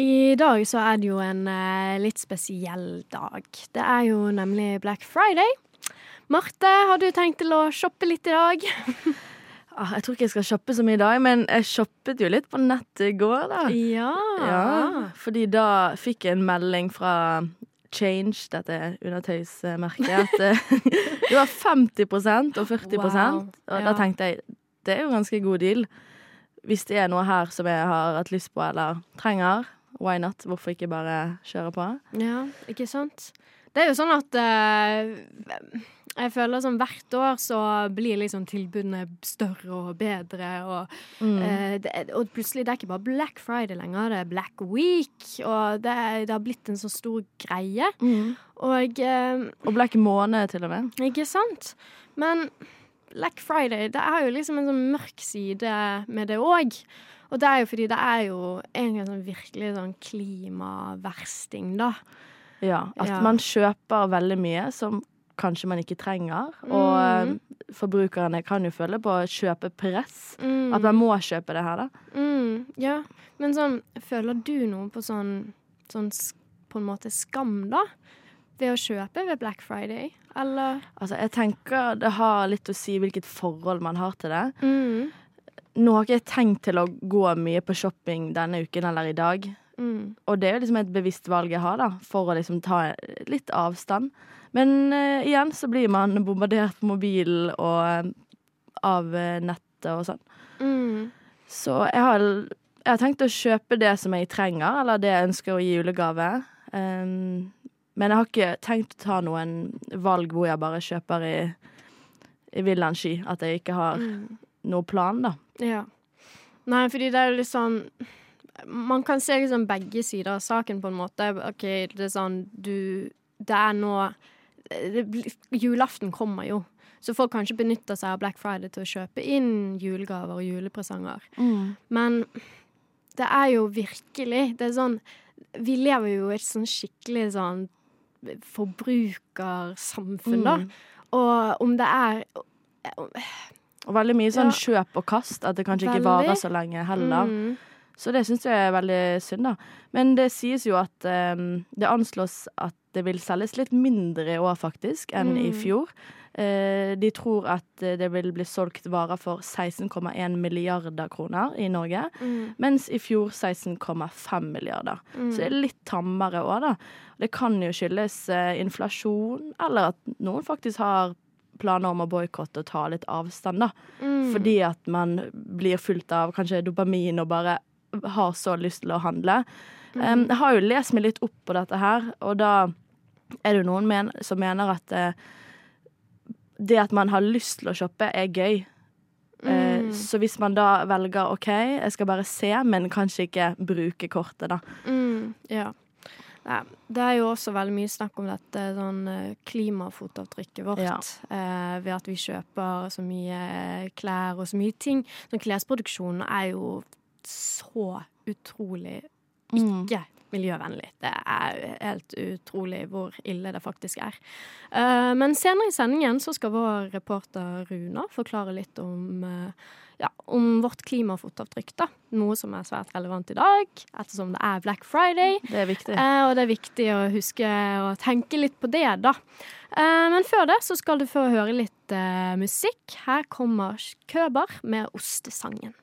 i dag så er det jo en eh, litt spesiell dag. Det er jo nemlig Black Friday. Marte, har du tenkt til å shoppe litt i dag? Ah, Jeg tror ikke jeg skal shoppe så mye i dag, men jeg shoppet jo litt på nettet i går, da. Ja. Ja, fordi da fikk jeg en melding fra Change, dette undertøysmerket, at eh, det var 50% og 40 Wow. Og da tenkte jeg det er jo ganske god deal. Hvis det er noe her som jeg har hatt lyst på eller trenger, why not? Hvorfor ikke bare kjøre på? Ja, ikke sant? Det er jo sånn at eh, jeg føler som hvert år så blir liksom tilbudene større og bedre, og, Mm. eh, det, og plutselig det er ikke bare Black Friday lenger, det er Black Week, og det, det har blitt en så stor greie. Og eh, Og Black måned, til og med. Ikke sant? Men Black Friday, det er jo liksom en sånn mørk side med det òg. Og det er jo fordi det er jo en sånn virkelig sånn klimaversting, da. Ja, at Ja. man kjøper veldig mye som kanskje man ikke trenger. Og Mm. eh, forbrukerne kan jo føle på å kjøpepress. Mm. At man må kjøpe det her, da. Mm, ja. Men sånn, føler du noe på sånn, sånn på en måte skam, da? Ved å kjøpe ved Black Friday, eller? Altså, jeg tenker det har litt å si hvilket forhold man har til det. Mm. Nå har ikke jeg tenkt til å gå mye på shopping denne uken eller i dag. Mm. Og det er jo liksom et bevisst valg jeg har, da, for å liksom ta litt avstand. Men uh, igjen så blir man bombardert på mobilen og uh, av eh, nettet og sånn. Mm. Så jeg har, jeg har tenkt å kjøpe det som jeg trenger, eller det jeg ønsker å gi julegave. Um, men jeg har ikke tenkt å ta noen valg hvor jeg bare kjøper i, i villaen Ski. At jeg ikke har Mm. noe plan, da. Ja. Nei, fordi det er jo litt sånn Man kan se liksom begge sider av saken, på en måte. OK, det er sånn du Det er nå det, Julaften kommer jo. Så folk kanskje benytter seg av Black Friday til å kjøpe inn julegaver og julepresanger. Men det er jo virkelig Det er sånn Vi lever jo i et sånn skikkelig sånn forbrukersamfunn, da. Mm. Og om det er Og veldig mye sånn kjøp og kast, at det kanskje ikke varer så lenge heller. Mm. Så det syns jeg er veldig synd, da. Men det sies jo at um, det anslås at det vil selges litt mindre i år, faktisk, enn i Mm. fjor. Uh, de tror at eh, det vil bli solgt varer for 16,1 milliarder kroner i Norge, Mm. mens i fjor 16,5 milliarder. Mm. Så det er litt tammere år, da. Det kan jo skyldes uh, inflasjon, eller at noen faktisk har planer om å boikotte og ta litt avstand, da. Mm. Fordi at man blir fulgt av kanskje dopamin og bare har så lyst til å handle. Um, jeg har jo lest meg litt opp på dette her, og da er det jo noen men som mener at uh, det at man har lyst til å shoppe, er gøy. Mm. Uh, så hvis man da velger OK, jeg skal bare se, men kanskje ikke bruke kortet, da. Mm, ja. Nei, det er jo også veldig mye snakk om dette sånn eh, klimafotavtrykket vårt. Ja. Eh, ved at vi kjøper så mye klær og så mye ting. Sånn klesproduksjonen er jo så utrolig ikke miljøvennlig. Det er helt utrolig hvor ille det faktisk er. Eh, men senere i sendingen så skal vår reporter Runa forklare litt om eh, ja, om vårt klimafotavtrykk, da. Noe som er svært relevant i dag, ettersom det er Black Friday. Det er viktig. Eh, og det er viktig å huske å tenke litt på det, da. Men før det så skal du få høre litt musikk. Her kommer Køber med Ostesangen.